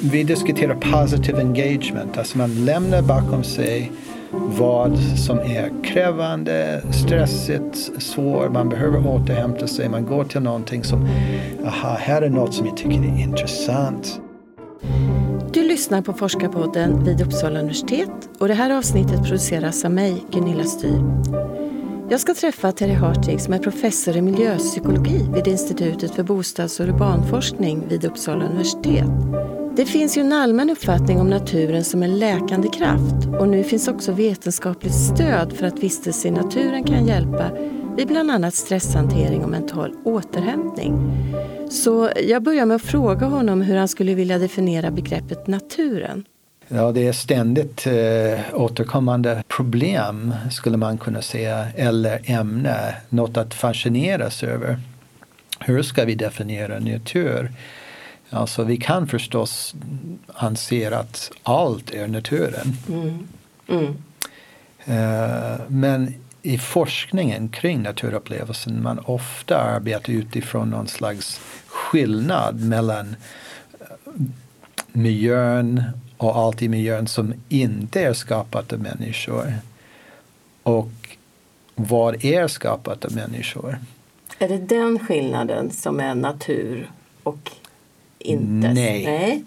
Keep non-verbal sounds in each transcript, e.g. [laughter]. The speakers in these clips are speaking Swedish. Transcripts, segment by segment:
Vi diskuterar positive engagement, alltså man lämnar bakom sig vad som är krävande, stressigt, svårt, man behöver återhämta sig, man går till någonting som, aha, här är något som jag tycker är intressant. Du lyssnar på Forskarpodden vid Uppsala universitet och det här avsnittet produceras av mig, Gunilla Styr. Jag ska träffa Terry Hartig som är professor i miljöpsykologi vid Institutet för bostads och urbanforskning vid Uppsala universitet. Det finns ju en allmän uppfattning om naturen som en läkande kraft och nu finns också vetenskapligt stöd för att vistelse i naturen kan hjälpa vid bland annat stresshantering och mental återhämtning. Så jag börjar med att fråga honom hur han skulle vilja definiera begreppet naturen. Ja, det är ständigt eh, återkommande problem skulle man kunna säga, eller ämne, något att fascineras över. Hur ska vi definiera natur? Alltså vi kan förstås anse att allt är naturen. Mm. Mm. Eh, men i forskningen kring naturupplevelsen man ofta arbetar utifrån någon slags skillnad mellan eh, miljön och allt i miljön som inte är skapat av människor. Och vad är skapat av människor? Är det den skillnaden som är natur och inte? Nej. Nej.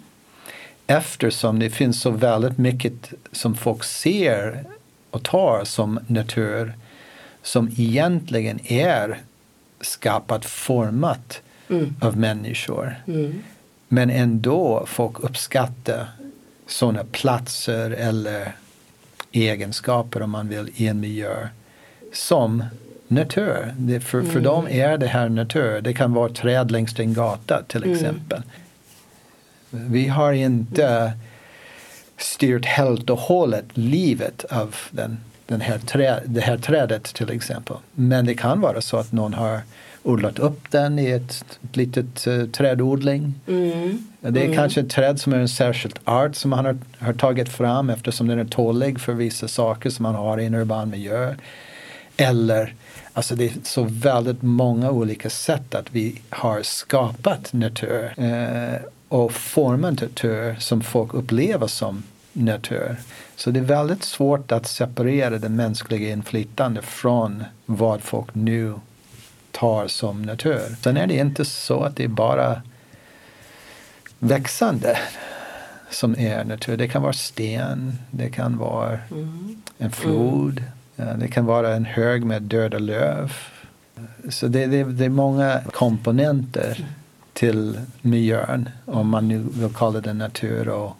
Eftersom det finns så väldigt mycket som folk ser och tar som natur som egentligen är skapat, format mm. av människor. Mm. Men ändå folk uppskattar sådana platser eller egenskaper om man vill i en miljö som natur. Det, för, mm. för dem är det här natur. Det kan vara träd längs en gata till mm. Vi har inte styrt helt och hållet livet av den, den här trä, det här trädet till exempel. Men det kan vara så att någon har odlat upp den i ett, ett litet uh, trädodling. Mm. Det är mm. kanske ett träd som är en särskild art som man har, har, tagit fram eftersom den är tålig för vissa saker som man har i en urban miljö. Eller, alltså det är så väldigt många olika sätt att vi har skapat natur eh, och format natur som folk upplever som natur. Så det är väldigt svårt att separera det mänskliga inflytande från vad folk nu tar som natur. Sen är det inte så att det är bara växande som är natur. Det kan vara sten, det kan vara mm. en flod, mm. det kan vara en hög med döda löv. Så det, det, det är många komponenter till miljön om man nu vill kalla det natur och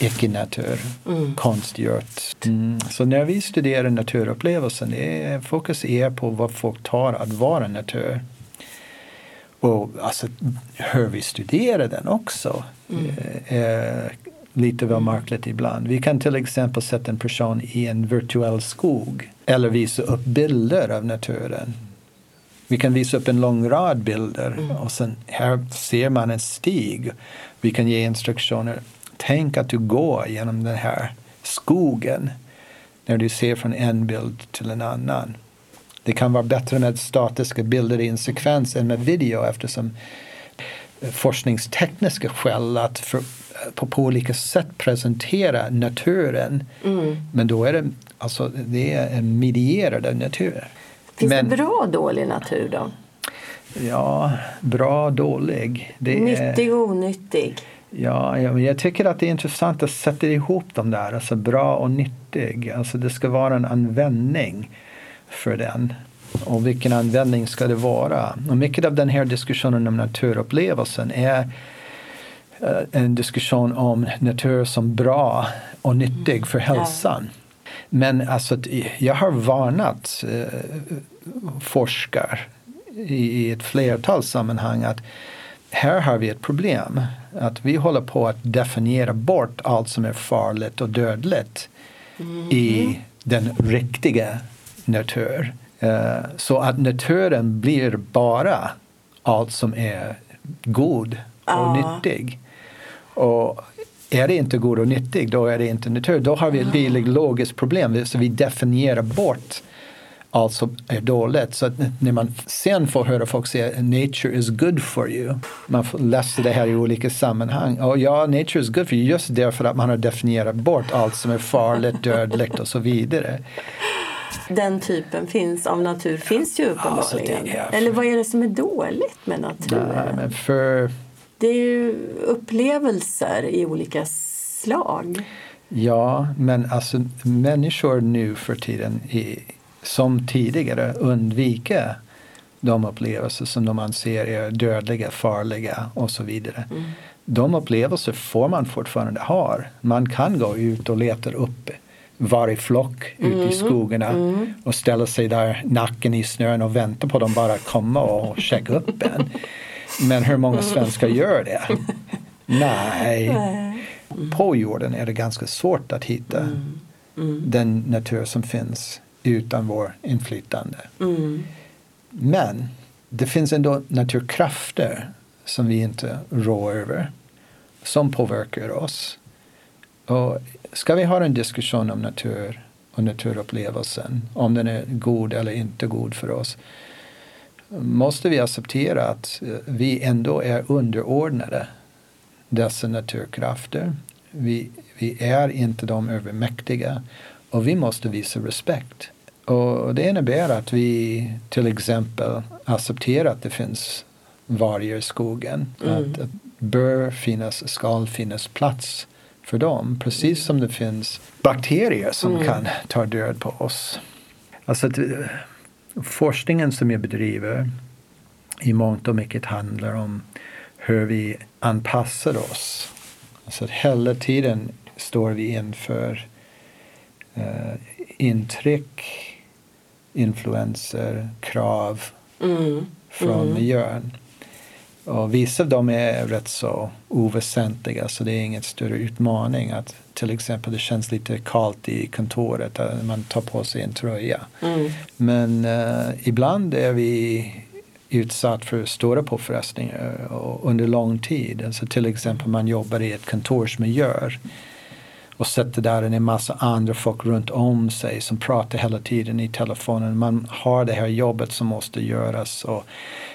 icke-natur, mm. konstgjort. Mm. Så när vi studerar naturupplevelsen, är fokus är på vad folk tar att vara natur. Och alltså, hur vi studerar den också mm. Eh, är lite väl märkligt ibland. Vi kan till exempel sätta en person i en virtuell skog eller visa upp bilder av naturen. Vi kan visa upp en lång rad bilder mm. och sen här ser man en stig. Vi kan ge instruktioner Tänk att du går genom den här skogen när du ser från en bild till en annan. Det kan vara bättre med statiska bilder i en sekvens än med video eftersom forskningstekniska skäl att för, på, på olika sätt presentera naturen. Mm. Men då är det, alltså, det är en medierad natur. Finns Men, det bra och dålig natur då? Ja, bra och dålig. Det Nyttig och onyttig? Ja, jag tycker att det är intressant att sätta ihop de där, alltså bra och nyttig. Alltså det ska vara en användning för den. Och vilken användning ska det vara? Och mycket av den här diskussionen om naturupplevelsen är eh, en diskussion om natur som bra och nyttig för hälsan. Men alltså, jag har varnat eh, forskare i ett flertal sammanhang att här har vi ett problem. Att vi håller på att definiera bort allt som är farligt och dödligt mm. i den riktiga natur. Uh, så att naturen blir bara allt som är god och ah. nyttig. Och är det inte god och nyttig, då är det inte natur. Då har vi ett biologiskt problem. Så vi definierar bort allt som är dåligt. Så att när man sen får höra folk säga nature is good for you. Man läsa det här i olika sammanhang. Och ja, nature is good for you just därför att man har definierat bort allt som är farligt, dödligt och så vidare. Den typen finns av natur finns ju uppenbarligen. Alltså är... Eller vad är det som är dåligt med naturen? Nej, men för... Det är ju upplevelser i olika slag. Ja, men alltså människor nu för tiden är, som tidigare undviker de upplevelser som de anser är dödliga, farliga och så vidare. Mm. De upplevelser får man fortfarande ha. Man kan gå ut och leta upp vargflock mm. ute i skogarna mm. och ställa sig där nacken i snön och vänta på dem bara komma och checka upp en. Men hur många svenskar gör det? [laughs] Nej. Mm. På jorden är det ganska svårt att hitta mm. Mm. den natur som finns utan vår inflytande. Mm. Men det finns ändå naturkrafter som vi inte rår över som påverkar oss. Och ska vi ha en diskussion om natur och naturupplevelsen, om den är god eller inte god för oss, måste vi acceptera att vi ändå är underordnade dessa naturkrafter. Vi, vi är inte de övermäktiga och vi måste visa respekt. Och det innebär att vi till exempel accepterar att det finns vargar i skogen. Mm. Att det bör finnas, ska finnas plats för dem. Precis som det finns bakterier som mm. kan ta död på oss. Alltså att, forskningen som jag bedriver i mångt och mycket handlar om hur vi anpassar oss. Alltså att hela tiden står vi inför uh, intryck, influenser, krav mm. från mm. miljön. Och vissa av dem är rätt så oväsentliga så det är ingen större utmaning att till exempel det känns lite kallt i kontoret när man tar på sig en tröja. Mm. Men uh, ibland är vi utsatt för stora påfrestningar under lång tid. Alltså till exempel man jobbar i ett kontorsmiljö och sätter där en massa andra folk runt om sig som pratar hela tiden i telefonen. Man har det här jobbet som måste göras och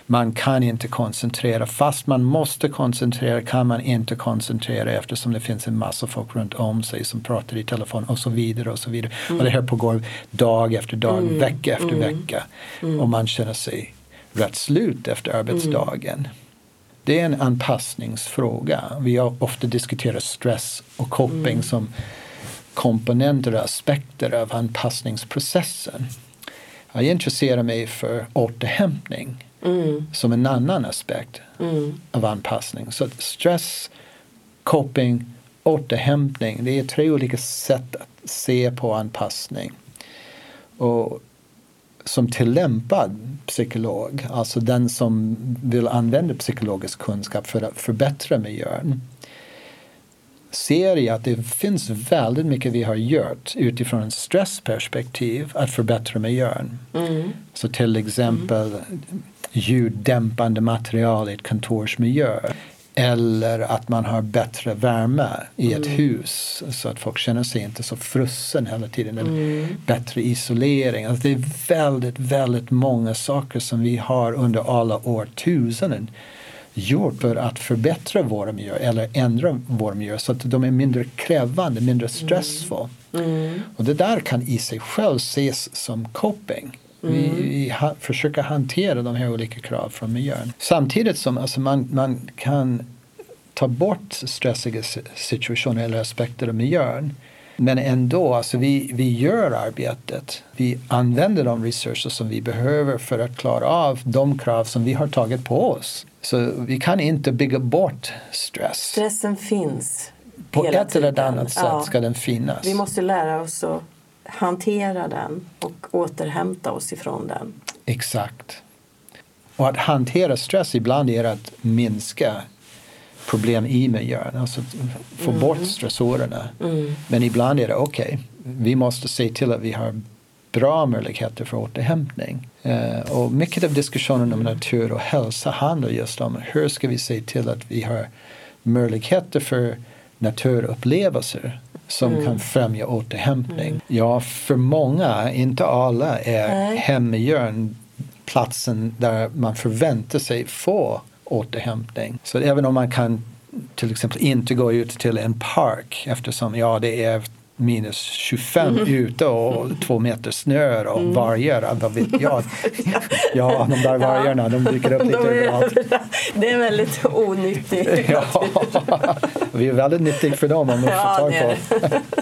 man kan inte koncentrera. Fast man måste koncentrera kan man inte koncentrera eftersom det finns en massa folk runt om sig som pratar i telefon och så vidare. Och så vidare. Mm. Och det här pågår dag efter dag, mm. vecka efter mm. vecka. Mm. Och man känner sig rätt slut efter arbetsdagen. Det är en anpassningsfråga. Vi har ofta diskuterat stress och coping mm. som komponenter och aspekter av anpassningsprocessen. Jag intresserar mig för återhämtning mm. som en annan aspekt mm. av anpassning. Så stress, coping, återhämtning, det är tre olika sätt att se på anpassning. Och som tillämpad psykolog, alltså den som vill använda psykologisk kunskap för att förbättra miljön, ser jag att det finns väldigt mycket vi har gjort utifrån ett stressperspektiv att förbättra miljön. Mm. Så till exempel mm. ljuddämpande material i ett kontorsmiljö eller att man har bättre värme i ett mm. hus så att folk känner sig inte så frusen hela tiden. Mm. bättre isolering. Alltså det är väldigt, väldigt många saker som vi har under alla årtusenden gjort för att förbättra vår miljö eller ändra vår miljö så att de är mindre krävande, mindre stressfulla. Mm. Mm. Och det där kan i sig själv ses som coping. Mm. Vi, vi ha, försöker hantera de här olika kraven från miljön. Samtidigt som alltså man, man kan ta bort stressiga situationer eller aspekter av miljön. Men ändå, alltså vi, vi gör arbetet. Vi använder de resurser som vi behöver för att klara av de krav som vi har tagit på oss. Så vi kan inte bygga bort stress. Stressen finns. På ett eller annat sätt ja. ska den finnas. Vi måste lära oss att hantera den och återhämta oss ifrån den. Exakt. Och att hantera stress ibland är att minska problem i miljön, alltså få mm. bort stressorerna. Mm. Men ibland är det okej, okay, vi måste se till att vi har bra möjligheter för återhämtning. Uh, och mycket av diskussionen om natur och hälsa handlar just om hur ska vi se till att vi har möjligheter för naturupplevelser som mm. kan främja återhämtning. Mm. Ja, för många, inte alla, är hemmiljön platsen där man förväntar sig få återhämtning. Så även om man kan till exempel inte gå ut till en park eftersom ja, det är minus 25 mm. ute och två meter snö och mm. vargar. Vad vet jag? ja, de där vargarna de dyker upp lite de överallt. Det är väldigt onyttigt. [laughs] ja, vi är väldigt nyttiga för dem om de får tag på. [laughs]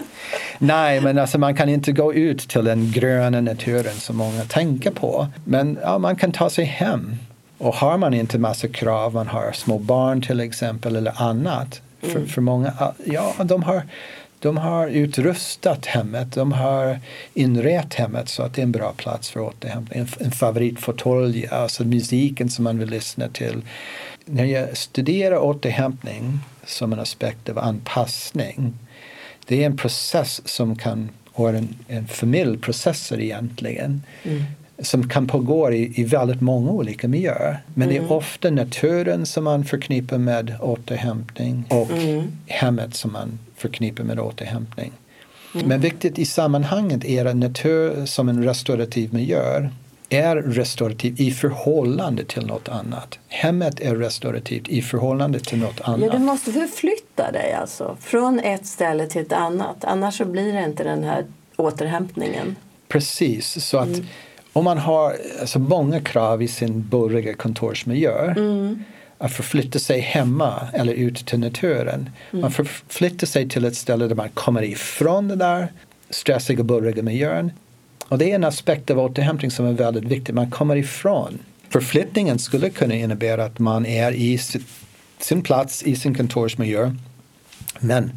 Nej, men alltså man kan inte gå ut till den gröna naturen som många tänker på. Men ja, man kan ta sig hem. Och har man inte massa krav, man har små barn till exempel eller annat. För, mm. för många, ja, de har de har utrustat hemmet, de har inrett hemmet så att det är en bra plats för återhämtning. En, en favoritfåtölj, alltså musiken som man vill lyssna till. När jag studerar återhämtning som en aspekt av anpassning, det är en process som kan, och en, en familjeprocesser egentligen, mm som kan pågå i, i väldigt många olika miljöer. Men mm. det är mm. ofta naturen som man förknippar med återhämtning och mm. hemmet som man förknippar med återhämtning. Mm. Men viktigt i sammanhanget är att natur som en restaurativ miljö är restaurativ i förhållande till något annat. Hemmet är restaurativt i förhållande till något annat. Ja, du måste förflytta dig alltså från ett ställe till ett annat. Annars så blir det inte den här återhämtningen. Precis, så att mm om man har alltså, många krav i sin burriga kontorsmiljö mm. Att förflytta sig hemma eller ut till naturen. Mm. Man förflyttar sig till ett ställe där man kommer ifrån den där stressiga, burriga miljön. Och det är en aspekt av återhämtning som är väldigt viktig. Man kommer ifrån. Förflyttningen skulle kunna innebära att man är i sin plats i sin kontorsmiljö men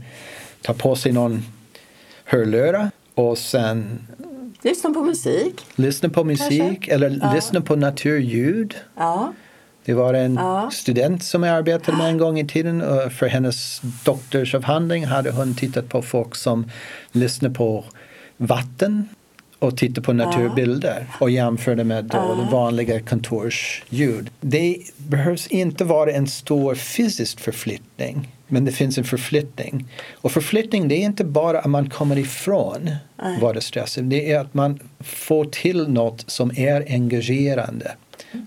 tar på sig någon hörlurar och sen Lyssna på musik. Lyssna på musik Kanske? eller ja. lyssna på naturljud. Ja. Det var en ja. student som jag arbetade med en gång i tiden och för hennes doktorsavhandling hade hon tittat på folk som lyssnar på vatten och tittade på naturbilder och jämförde med då vanliga kontorsljud. Det behövs inte vara en stor fysisk förflyttning men det finns en förflyttning. Och förflyttning det är inte bara att man kommer ifrån stressad. Det är att man får till något som är engagerande.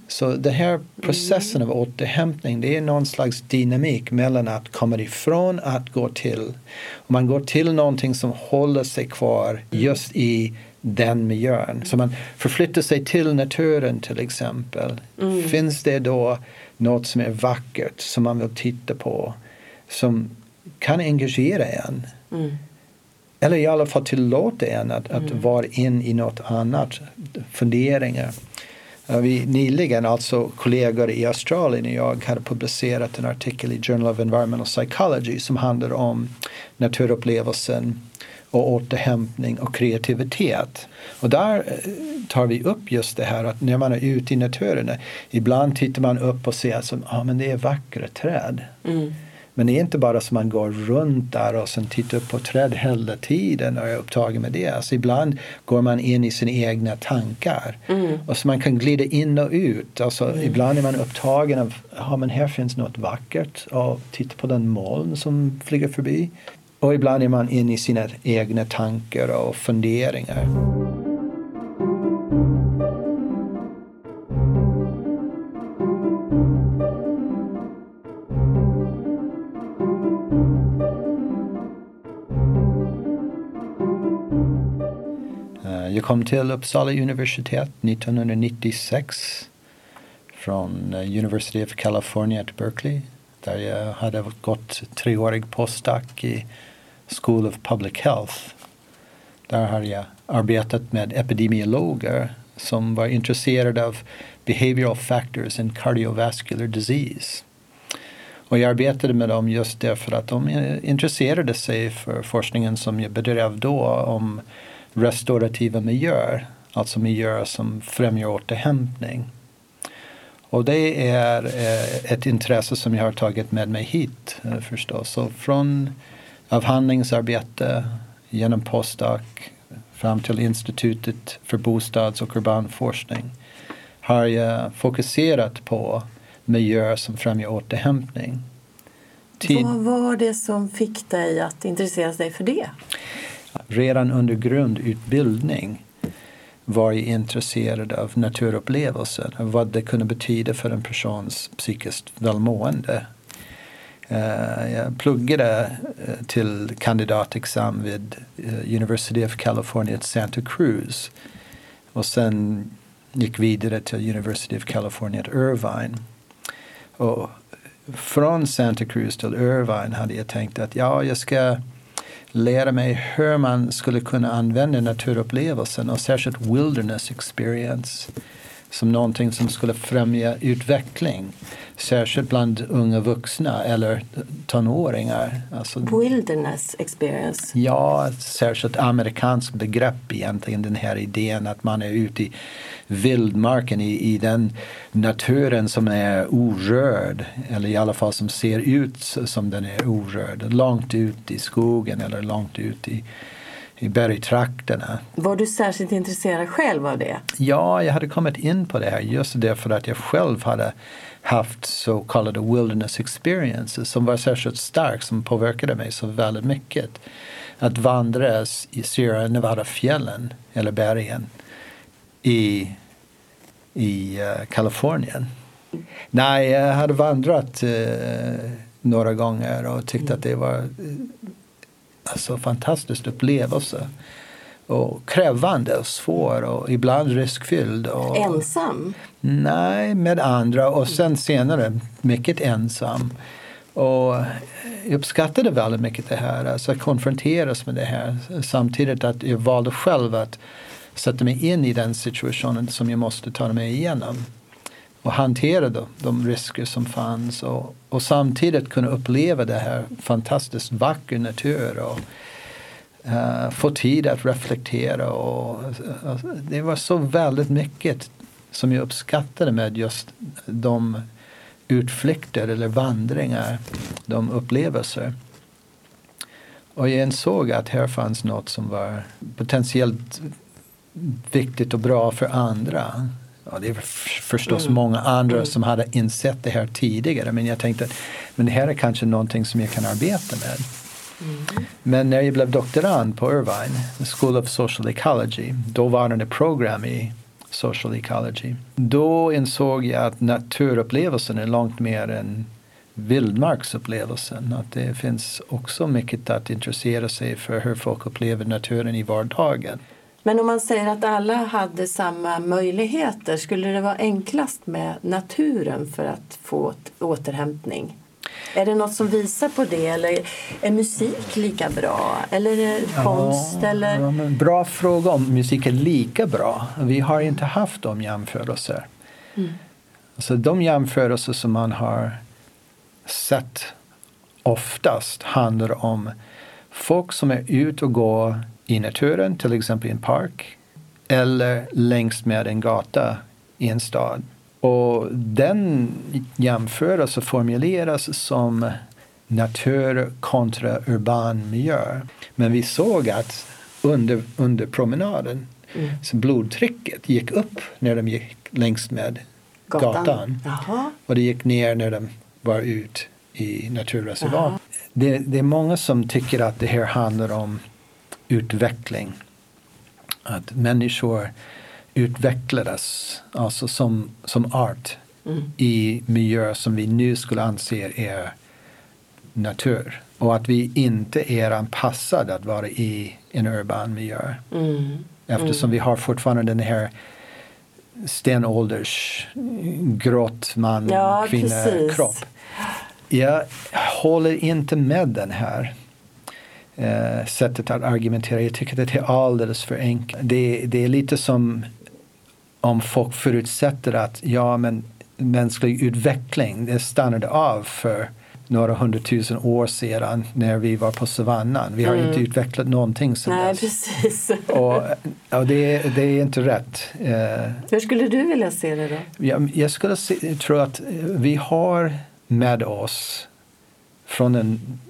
Så den här processen av återhämtning det är någon slags dynamik mellan att komma ifrån att gå till. Och man går till någonting som håller sig kvar just i den miljön. Så man förflyttar sig till naturen till exempel. Mm. Finns det då något som är vackert som man vill titta på? som kan engagera en. Mm. Eller i alla fall tillåta en att, att mm. vara in i något annat, funderingar. Vi nyligen, alltså kollegor i Australien och jag hade publicerat en artikel i Journal of Environmental Psychology som handlar om naturupplevelsen och återhämtning och kreativitet. Och där eh, tar vi upp just det här att när man är ute i naturen, ibland tittar man upp och ser att ah, men det är vackra träd. Mm. Men det är inte bara som man går runt där och sen tittar på träd hela tiden och är upptagen med det. Alltså ibland går man in i sina egna tankar. Mm. Och så man kan glida in och ut. Alltså mm. Ibland är man upptagen av ja, men här finns något vackert och titta på den moln som flyger förbi. Och ibland är man inne i sina egna tankar och funderingar. Kom till Uppsala universitet 1996 från eh, University of California at Berkeley där jag hade gått treårig postdoc i School of Public Health. Där har jag arbetat med epidemiologer som var intresserade av behavioral factors in cardiovascular disease. Och jag arbetade med dem just därför att de eh, intresserade sig för forskningen som jag bedrev då om restaurativa miljöer, alltså miljöer som främjar återhämtning. Och det är eh, ett intresse som jag har tagit med mig hit eh, förstås. Så från avhandlingsarbete genom postdoc fram till Institutet för bostads och urban forskning har jag fokuserat på miljöer som främjar återhämtning. Tid. Vad var det som fick dig att intressera dig för det? Redan under grundutbildning var jag intresserad av naturupplevelser och vad det kunde betyda för en persons psykiskt välmående. Eh, jag pluggade eh, till kandidatexamen vid eh, University of California Santa Cruz och sen gick vidare till University of California at Irvine. Och från Santa Cruz till Irvine hade jag tänkt att ja, jag ska lära mig hur man skulle kunna använda naturupplevelsen och särskilt wilderness experience som någonting som skulle främja utveckling. Särskilt bland unga vuxna eller tonåringar. Alltså, Wilderness experience? Ja, särskilt amerikanskt begrepp egentligen. Den här idén att man är ute i vildmarken, i, i den naturen som är orörd. Eller i alla fall som ser ut som den är orörd. Långt ut i skogen eller långt ut i i bergtrakterna. Var du särskilt intresserad själv av det? Ja, jag hade kommit in på det här just därför att jag själv hade haft så kallade wilderness experiences som var särskilt stark, som påverkade mig så väldigt mycket. Att vandra i Sierra Nevada-fjällen eller bergen i, i uh, Kalifornien. Nej, jag hade vandrat uh, några gånger och tyckte att det var uh, alltså fantastisk upplevelse. Och krävande och svår och ibland riskfylld. Och, ensam? Nej, med andra och sen senare mycket ensam. Och jag uppskattade väldigt mycket det här, alltså att konfronteras med det här. Samtidigt att jag valde själv att sätta mig in i den situationen som jag måste ta mig igenom och hantera de, de risker som fanns och, och samtidigt kunna uppleva det här fantastiskt vackra natur och uh, få tid att reflektera. Och, uh, det var så väldigt mycket som jag uppskattade med just de utflykter eller vandringar, de upplevelser. Och jag insåg att här fanns något som var potentiellt viktigt och bra för andra. Ja, det är förstås mm. många andra mm. som hade insett det här tidigare men jag tänkte att men det här är kanske någonting som jag kan arbeta med. Mm. Men när jag blev doktorand på Irvine, School of Social Ecology, dåvarande program i Social Ecology, då insåg jag att naturupplevelsen är långt mer än vildmarksupplevelsen. Att det finns också mycket att intressera sig för hur folk upplever naturen i vardagen. Men om man säger att alla hade samma möjligheter, skulle det vara enklast med naturen för att få återhämtning? Är det något som visar på det? Eller är musik lika bra? Eller konst? Ja, eller? Bra fråga om musik är lika bra. Vi har inte haft de jämförelser. Mm. Alltså, de jämförelser som man har sett oftast handlar om folk som är ute och går i naturen, till exempel i en park eller längs med en gata i en stad. Och den jämförelsen formuleras som natur kontra urban miljö. Men vi såg att under, under promenaden mm. så blodtrycket gick upp när de gick längs med gatan. gatan. Och det gick ner när de var ute i naturreservat. Det, det, är många som tycker att det här handlar om utveckling. Att människor utvecklades alltså som, som art mm. i miljöer som vi nu skulle anse är natur. Och att vi inte är anpassade att vara i en urban miljö. Mm. Eftersom mm. vi har fortfarande den här stenålders grått man, ja, kvinna, precis. kropp. Jag håller inte med den här eh, sättet att argumentera. Jag tycker att det är alldeles för enkelt. Det, det är lite som om folk förutsätter att ja, men mänsklig utveckling det stannade av för några hundratusen år sedan när vi var på savannen. Vi har mm. inte utvecklat någonting sedan Nej, dess. Precis. [laughs] Och, och det, det, är inte rätt. Eh, Hur skulle du vilja se det då? Jag, jag skulle se, tro att vi har med oss från en Eh,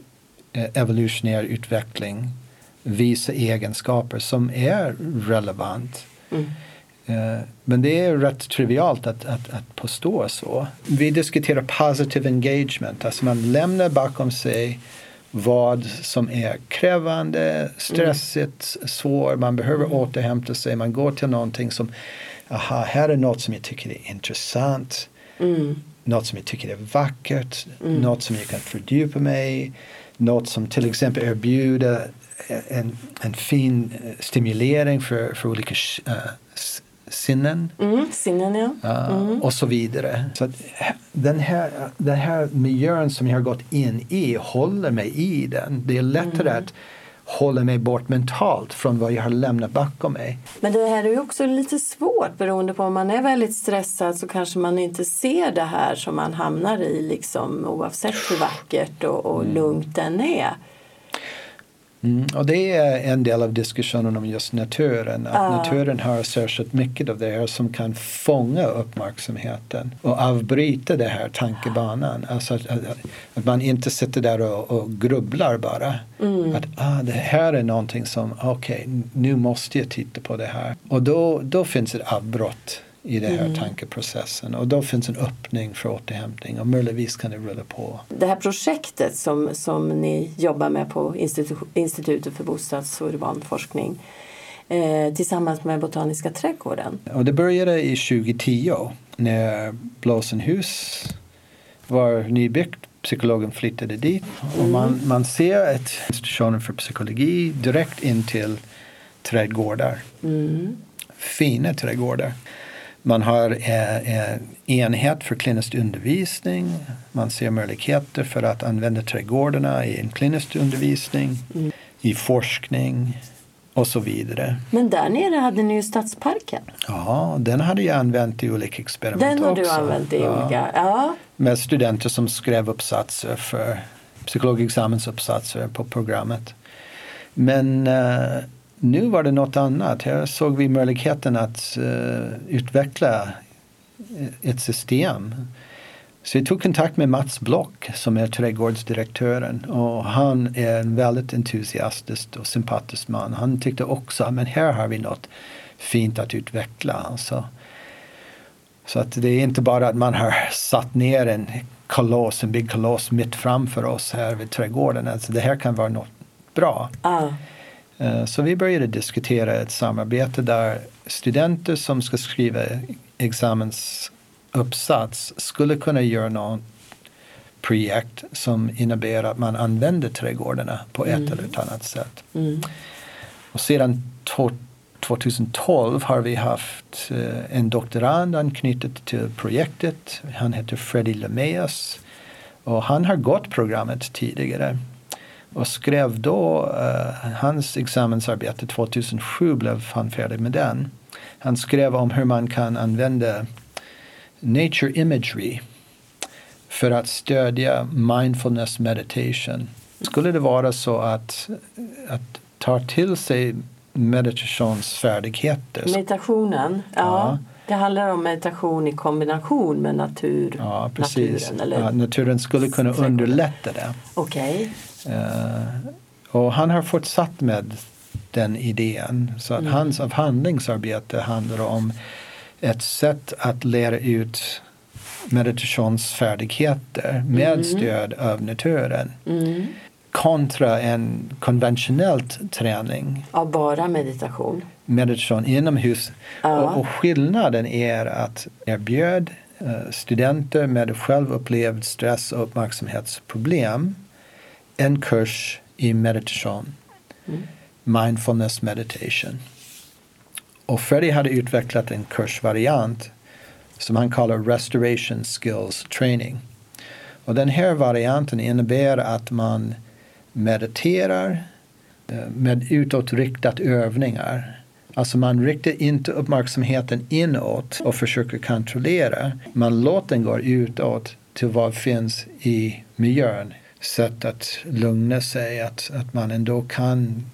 evolutionär utveckling vissa egenskaper som är relevant. Mm. Eh, men det är rätt trivialt att, att, att påstå så. Vi diskuterar positive engagement, alltså man lämnar bakom sig vad som är krävande, stressigt, mm. svårt, man behöver mm. återhämta sig, man går till någonting som, aha, här är något som jag tycker är intressant, mm. något som jag tycker är vackert, mm. något som jag kan fördjupa mig i, något som till exempel erbjuder en, en fin eh, stimulering för, för olika uh, sinnen. Mm, sinnen ja. Mm. och så vidare. Så den, här, den här miljön som jag har gått in i håller mig i den. Det är lättare mm. att hålla mig bort mentalt från vad jag har lämnat bakom mig. Men det här är ju också lite svårt beroende på om man är väldigt stressad så kanske man inte ser det här som man hamnar i liksom, oavsett hur vackert och, och mm. lugnt den är. Mm, och det är en del av diskussionen om just naturen. Att uh. naturen har särskilt mycket av det här som kan fånga uppmärksamheten och avbryta den här tankebanan. Alltså att, att, att, man inte sitter där och, och grubblar bara. Mm. Att ah, det här är någonting som, okej, okay, nu måste jag titta på det här. Och då, då finns ett avbrott i den här mm. tankeprocessen. Och då finns en öppning för återhämtning och möjligtvis kan det rulla på. Det här projektet som, som ni jobbar med på Institu Institutet för bostads och urbanforskning eh, tillsammans med Botaniska trädgården. Och det började i 2010 när Blåsenhus var nybyggt. Psykologen flyttade dit mm. och man, man ser ett institution för psykologi direkt in till trädgårdar. Mm. Fina trädgårdar. Man har en enhet för klinisk undervisning. Man ser möjligheter för att använda trädgårdarna i en klinisk undervisning, mm. i forskning och så vidare. Men där nere hade ni ju Stadsparken. Ja, den hade jag använt i olika experiment Den har också. du använt i ja. olika, ja. Med studenter som skrev uppsatser för psykologexamensuppsatser på programmet. Men uh, nu var det något annat. Här såg vi möjligheten att uh, utveckla eh, ett system. Så vi tog kontakt med Mats Block som är trädgårdsdirektören och han är en väldigt entusiastisk och sympatisk man. Han tyckte också att här har vi något fint att utveckla. Alltså. Så att det är inte bara att man har satt ner en koloss, en big koloss mitt framför oss här vid trädgården. Alltså det här kan vara något bra. Uh. Eh, så vi började diskutera ett samarbete där studenter som ska skriva examensuppsats skulle kunna göra något projekt som innebär att man använder trädgårdarna på ett mm. eller ett annat sätt. Mm. Och sedan 2012 har vi haft eh, en doktorand anknutet till projektet. Han heter Freddy Lemeas och han har gått programmet tidigare och skrev då uh, hans examensarbete 2007 blev han färdig med den. Han skrev om hur man kan använda nature imagery för att stödja mindfulness meditation. Skulle det vara så att, att ta till sig meditationsfärdigheter. Meditationen, ja. ja. Det handlar om meditation i kombination med natur, ja, precis. naturen. Eller? Ja, naturen skulle kunna underlätta det. Okej. Uh, och han har fortsatt med den idén. Så att mm. hans avhandlingsarbete handlar om ett sätt att lära ut meditationsfärdigheter med mm. stöd av naturen. Mm. Kontra en konventionell träning. Av bara meditation? Meditation inomhus. Ja. Och, och skillnaden är att erbjöd uh, studenter med självupplevd stress och uppmärksamhetsproblem en kurs i meditation. Mm. Mindfulness meditation. Och Freddie hade utvecklat en kursvariant som han kallar Restoration Skills Training. Och den här varianten innebär att man mediterar eh, med utåtriktat övningar. Alltså man riktar inte uppmärksamheten inåt och försöker kontrollera. Man låter den gå utåt till vad finns i miljön sätt att lugna sig, att, att man ändå kan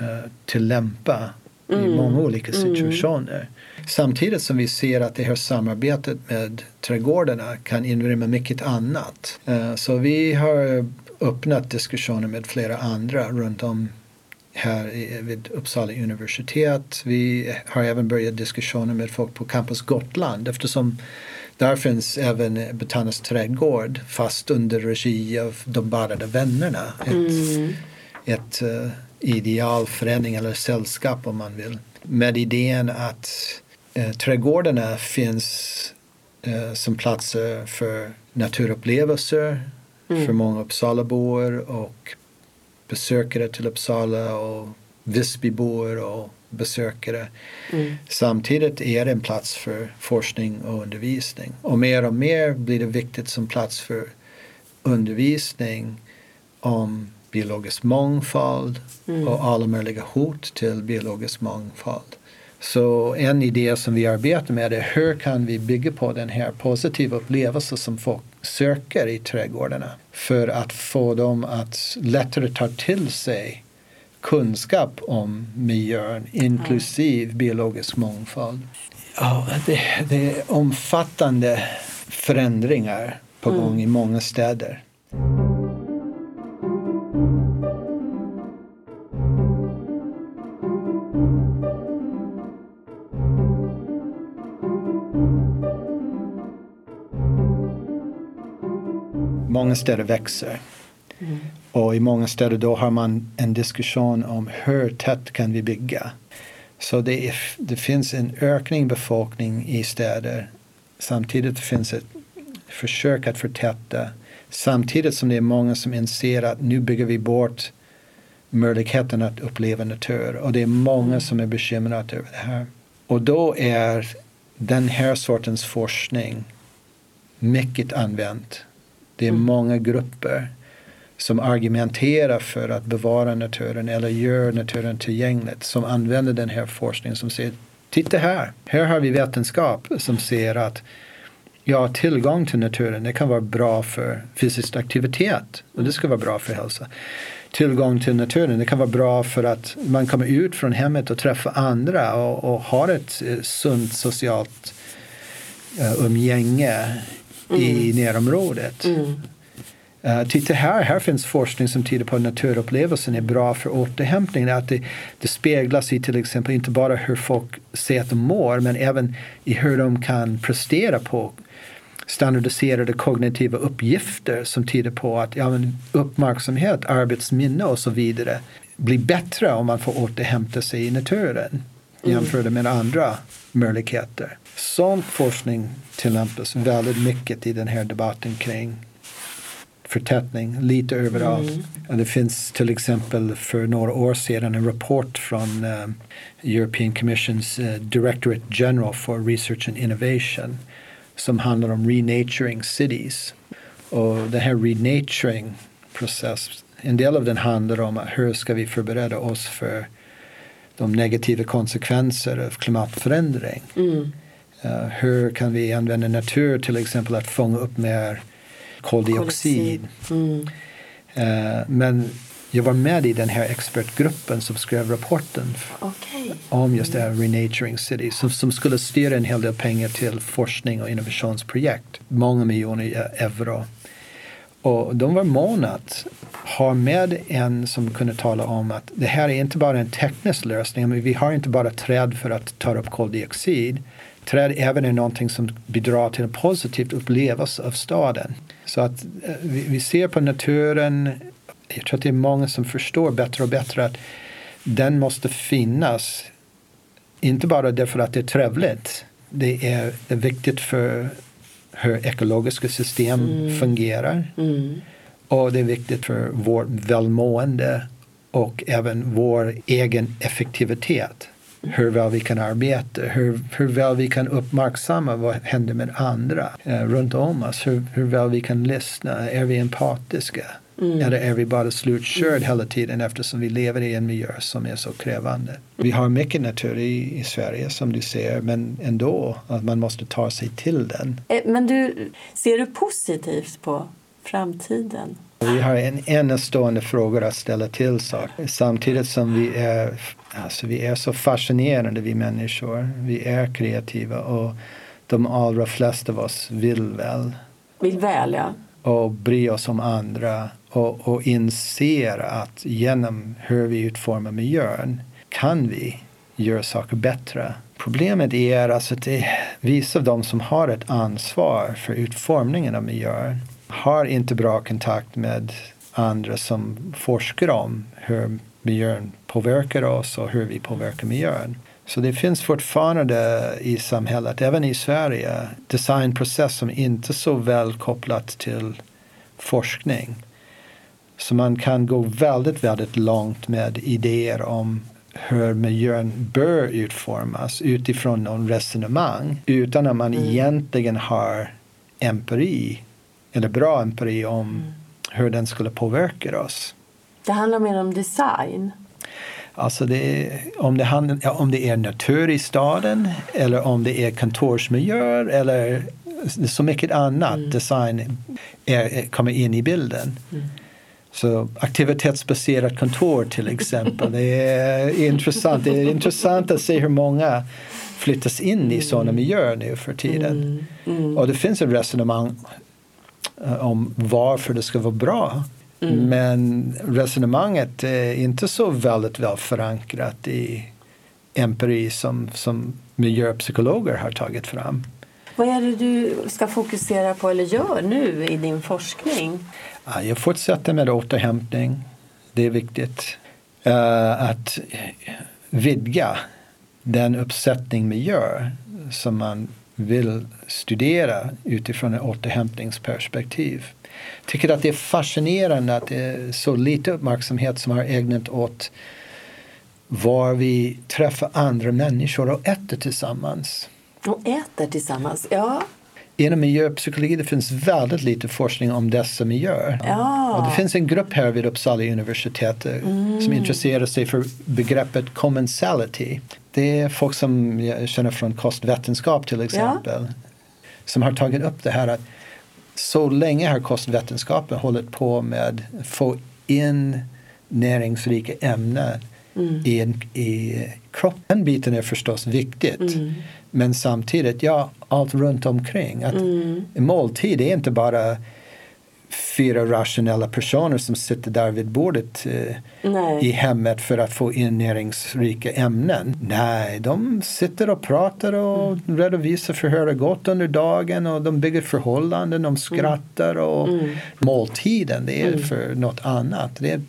uh, tillämpa mm. i många olika mm. situationer. Mm. Samtidigt som vi ser att det här samarbetet med trädgårdarna kan inrymma mycket annat. Uh, så vi har öppnat diskussioner med flera andra runt om här vid Uppsala universitet. Vi har även börjat diskussioner med folk på Campus Gotland eftersom där finns även Botanisk trädgård fast under regi av de badade vännerna. Ett, mm. ett uh, idealförening eller sällskap om man vill. Med idén att uh, trädgårdarna finns uh, som platser för naturupplevelser mm. för många Uppsalabor och besökare till Uppsala och Visbybor och besökare. Mm. Samtidigt är det en plats för forskning och undervisning. Och mer och mer blir det viktigt som plats för undervisning om biologisk mångfald mm. och alla möjliga hot till biologisk mångfald. Så en idé som vi arbetar med är hur kan vi bygga på den här positiva upplevelsen som folk söker i trädgårdarna för att få dem att lättare ta till sig kunskap om miljön inklusive mm. biologisk mångfald. Ja, det, det, är omfattande förändringar på mm. gång i många städer. Många städer växer. Mm. Och i många städer då har man en diskussion om hur tätt kan vi bygga. Så det, är, det finns en ökning befolkning i städer. Samtidigt finns ett försök att förtäta. Samtidigt som det är många som inser att nu bygger vi bort möjligheten att uppleva natur. Och det är många som är bekymrade över det här. Och då är den här sortens forskning mycket använt. Det är mm. många grupper som argumenterar för att bevara naturen eller gör naturen tillgängligt som använder den här forskningen som säger titta här, här har vi vetenskap som säger att ja, tillgång till naturen det kan vara bra för fysisk aktivitet och det ska vara bra för hälsa. Tillgång till naturen det kan vara bra för att man kommer ut från hemmet och träffar andra och, och har ett eh, sunt socialt uh, umgänge mm. i närområdet. Mm. Uh, titta här, här finns forskning som tyder på att naturupplevelsen är bra för återhämtning. Att det, det speglas i till exempel inte bara hur folk ser att de mår men även i hur de kan prestera på standardiserade kognitiva uppgifter som tyder på att ja, men uppmärksamhet, arbetsminne och så vidare blir bättre om man får återhämta sig i naturen mm. jämfört med andra möjligheter. Sån forskning tillämpas väldigt mycket i den här debatten kring förtätning lite överallt. Mm. Det finns till exempel för några år sedan en rapport från uh, European Commissions uh, Directorate General for Research and Innovation som handlar om renaturing cities. Och den här renaturing process, en del av den handlar om hur ska vi förbereda oss för de negativa konsekvenser av klimatförändring. Mm. Uh, hur kan vi använda natur till exempel att fånga upp mer koldioxid. Mm. Uh, men jag var med i den här expertgruppen som skrev rapporten okay. om just det här Renaturing City som, som skulle styra en hel del pengar till forskning och innovationsprojekt. Många miljoner euro. Och de var måna att ha med en som kunde tala om att det här är inte bara en teknisk lösning, men vi har inte bara träd för att ta upp koldioxid. Träd även är någonting som bidrar till en positiv upplevelse av staden. Så att eh, vi, ser på naturen, jag tror att det är många som förstår bättre och bättre att den måste finnas. Inte bara därför att det är trevligt. Det är, det är viktigt för hur ekologiska system mm. fungerar. Mm. Och det är viktigt för vårt välmående och även vår egen effektivitet hur väl vi kan arbeta, hur, hur väl vi kan uppmärksamma vad händer med andra eh, runt om oss, hur, hur väl vi kan lyssna, är vi empatiska? Mm. Eller är vi bara slutkörd mm. hela tiden eftersom vi lever i en miljö som är så krävande? Vi har mycket natur i, i Sverige som du ser men ändå att man måste ta sig till den. Eh, men du, ser du positivt på framtiden? Vi har en enastående frågor att ställa till saker samtidigt som vi är Alltså vi är så fascinerande vi människor. Vi är kreativa och de allra flesta av oss vill väl. Vill väl ja. Och bry oss om andra och, och inser att genom hur vi utformar miljön kan vi göra saker bättre. Problemet är alltså att det, vissa av dem som har ett ansvar för utformningen av miljön har inte bra kontakt med andra som forskar om hur miljön påverkar oss och hur vi påverkar miljön. Så det finns fortfarande i samhället, även i Sverige, designprocess som inte är så väl kopplat till forskning. Så man kan gå väldigt, väldigt långt med idéer om hur miljön bör utformas utifrån någon resonemang utan att man mm. egentligen har empiri eller bra empiri om mm. hur den skulle påverka oss. Det handlar mer om design? Alltså det, om, det handlar, ja, om det är natur i staden eller om det är kontorsmiljöer eller så mycket annat mm. design är, kommer in i bilden. Mm. Så aktivitetsbaserat kontor till exempel. Det är [laughs] intressant. Det är intressant att se hur många flyttas in i sådana mm. miljöer nu för tiden. Mm. Mm. Och det finns ett resonemang om varför det ska vara bra. Mm. Men resonemanget är inte så väldigt väl förankrat i empiri som, som miljöpsykologer har tagit fram. Vad är det du ska fokusera på eller gör nu i din forskning? Jag fortsätter med återhämtning. Det är viktigt. Uh, att vidga den uppsättning gör som man vill studera utifrån ett återhämtningsperspektiv. Tycker att det är fascinerande att det är så lite uppmärksamhet som har ägnat åt var vi träffar andra människor och äter tillsammans. Och äter tillsammans, ja. Inom miljöpsykologi det finns väldigt lite forskning om dessa miljöer. Ja. Och det finns en grupp här vid Uppsala universitet eh, mm. som intresserar sig för begreppet commensality. Det är folk som jag känner från kostvetenskap till exempel. Ja. Som har tagit upp det här att så länge har kostvetenskapen hållit på med att få in näringsrika ämnen mm. i, en, i kroppen. Den biten är förstås viktigt. Mm. Men samtidigt, ja, allt runt omkring. Att mm. Måltid är inte bara fyra rationella personer som sitter där vid bordet eh, i hemmet för att få in näringsrika ämnen. Nej, de sitter och pratar och mm. redovisar för hur det gått under dagen och de bygger förhållanden, de mm. skrattar och mm. måltiden det är mm. för något annat. Det är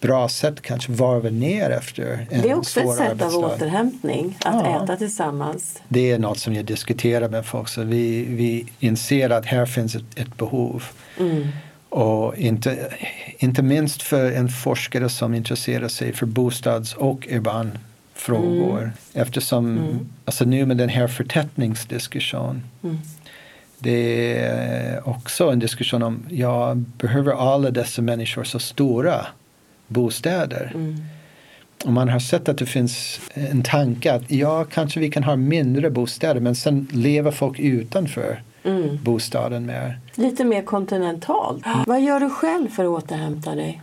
bra sätt kanske varva ner efter en Det är också ett sätt av återhämtning, att ja. äta tillsammans. Det är något som jag diskuterar med folk. Så vi, vi inser att här finns ett, ett behov. Mm. Och inte, inte minst för en forskare som intresserar sig för bostads och urbanfrågor. Mm. Eftersom mm. Alltså nu med den här förtätningsdiskussionen mm. Det är också en diskussion om, ja, behöver alla dessa människor så stora bostäder. Mm. Och man har sett att det finns en tanke att ja, kanske vi kan ha mindre bostäder men sen lever folk utanför mm. bostaden mer. Lite mer kontinentalt. Vad gör du själv för att återhämta dig?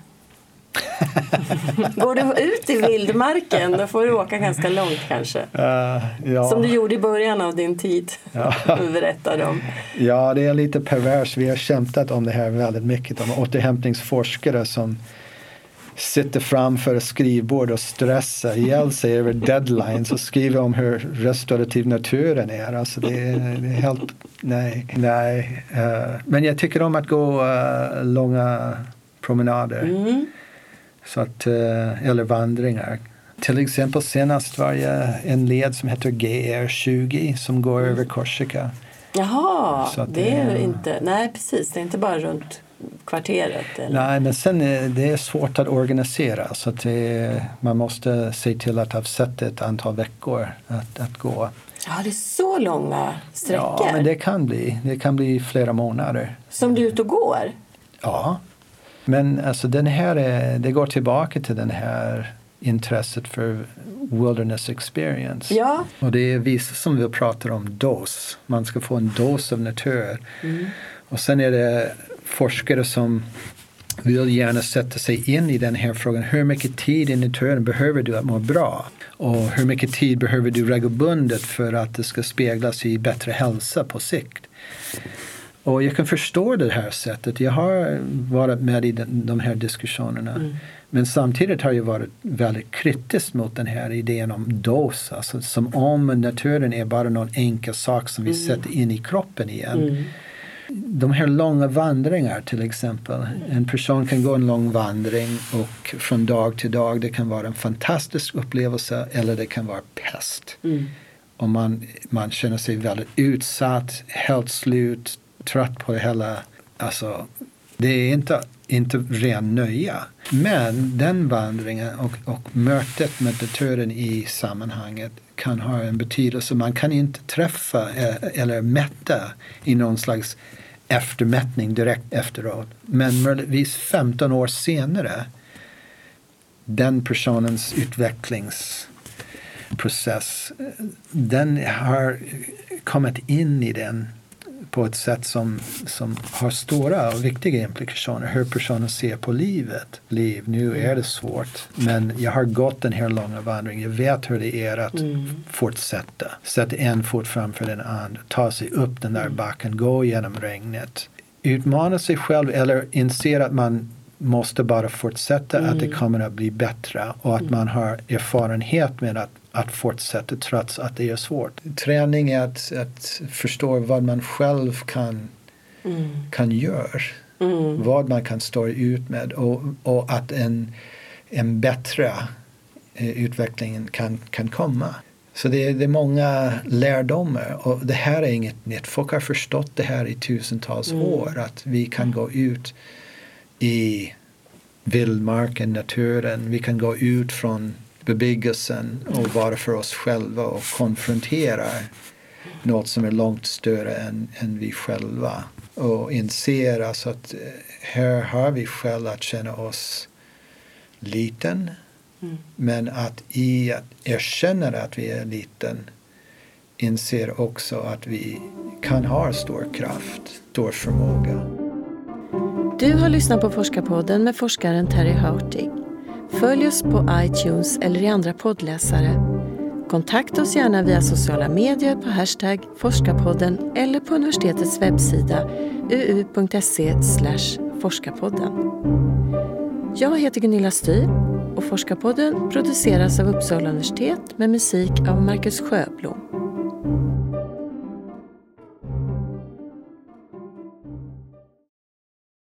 [laughs] Går du ut i vildmarken då får du åka ganska långt kanske. Uh, ja. Som du gjorde i början av din tid. Ja. [laughs] berättade om. Ja, det är lite pervers. Vi har kämpat om det här väldigt mycket. Om återhämtningsforskare som sitter framför ett skrivbord och stressar ihjäl sig över deadlines och skriver om hur restaurativ naturen är. Alltså det, är, det är helt, nej, nej. Uh, men jag tycker om att gå uh, långa promenader. Mm. Så att, uh, eller vandringar. Till exempel senast var jag en led som heter GR20 som går mm. över Korsika. Jaha, det, det är inte, nej precis, det är inte bara runt kvarteret? Eller? Nej, men sen är det är svårt att organisera så att är, man måste se till att avsätta ett antal veckor att, att gå. Ja, det är så långa sträckor? Ja, men det kan bli. Det kan bli flera månader. Som du är ute och går? Ja. Men alltså den här är, det går tillbaka till den här intresset för wilderness experience. Ja. Och det är vi som vi pratar om dos. Man ska få en dos av natur. Mm. Och sen är det forskare som vill gärna sätta sig in i den här frågan. Hur mycket tid i naturen behöver du att må bra? Och hur mycket tid behöver du regelbundet för att det ska speglas i bättre hälsa på sikt? Och jag kan förstå det här sättet. Jag har varit med i de här diskussionerna. Mm. Men samtidigt har jag varit väldigt kritisk mot den här idén om dos. Alltså som om naturen är bara någon enkel sak som vi mm. sätter in i kroppen igen. Mm. De här långa vandringar till exempel. En person kan gå en lång vandring och från dag till dag det kan vara en fantastisk upplevelse eller det kan vara pest. Mm. Och man, man känner sig väldigt utsatt, helt slut, trött på det hela. Alltså, det är inte, inte ren nöja. Men den vandringen och, och mötet med naturen i sammanhanget kan ha en betydelse. Man kan inte träffa eh, eller mätta i någon slags eftermätning direkt efteråt. Men möjligtvis 15 år senare den personens utvecklingsprocess eh, den har kommit in i den på ett sätt som, som har stora och viktiga implikationer. Hur personen ser på livet. Liv, nu är det svårt. Men jag har gått den här långa vandringen. Jag vet hur det är att mm. fortsätta. Sätta en fot framför den andra. Ta sig upp den där mm. backen. Gå genom regnet. Utmana sig själv eller inse att man måste bara fortsätta, mm. att det mm. kommer att bli bättre och att mm. man har erfarenhet med att att fortsätta trots att det är svårt. Träning är att, att förstå vad man själv kan, mm. kan göra. Mm. Vad man kan stå ut med och, och att en, en bättre eh, utveckling kan, kan komma. Så det är, det är många lärdomar och det här är inget nytt. Folk har förstått det här i tusentals mm. år att vi kan gå ut i vildmarken, naturen, vi kan gå ut från bebyggelsen och vara för oss själva och konfrontera något som är långt större än, än vi själva. Och inser alltså att eh, här har vi skäl att känna oss liten. Mm. Men att i att erkänna att vi är liten inser också att vi kan ha stor kraft, stor förmåga. Du har lyssnat på Forskarpodden med forskaren Terry Hartig. Följ oss på iTunes eller i andra poddläsare. Kontakta oss gärna via sociala medier på hashtag forskarpodden eller på universitetets webbsida uu.se forskarpodden. Jag heter Gunilla Styr och Forskarpodden produceras av Uppsala universitet med musik av Marcus Sjöblom.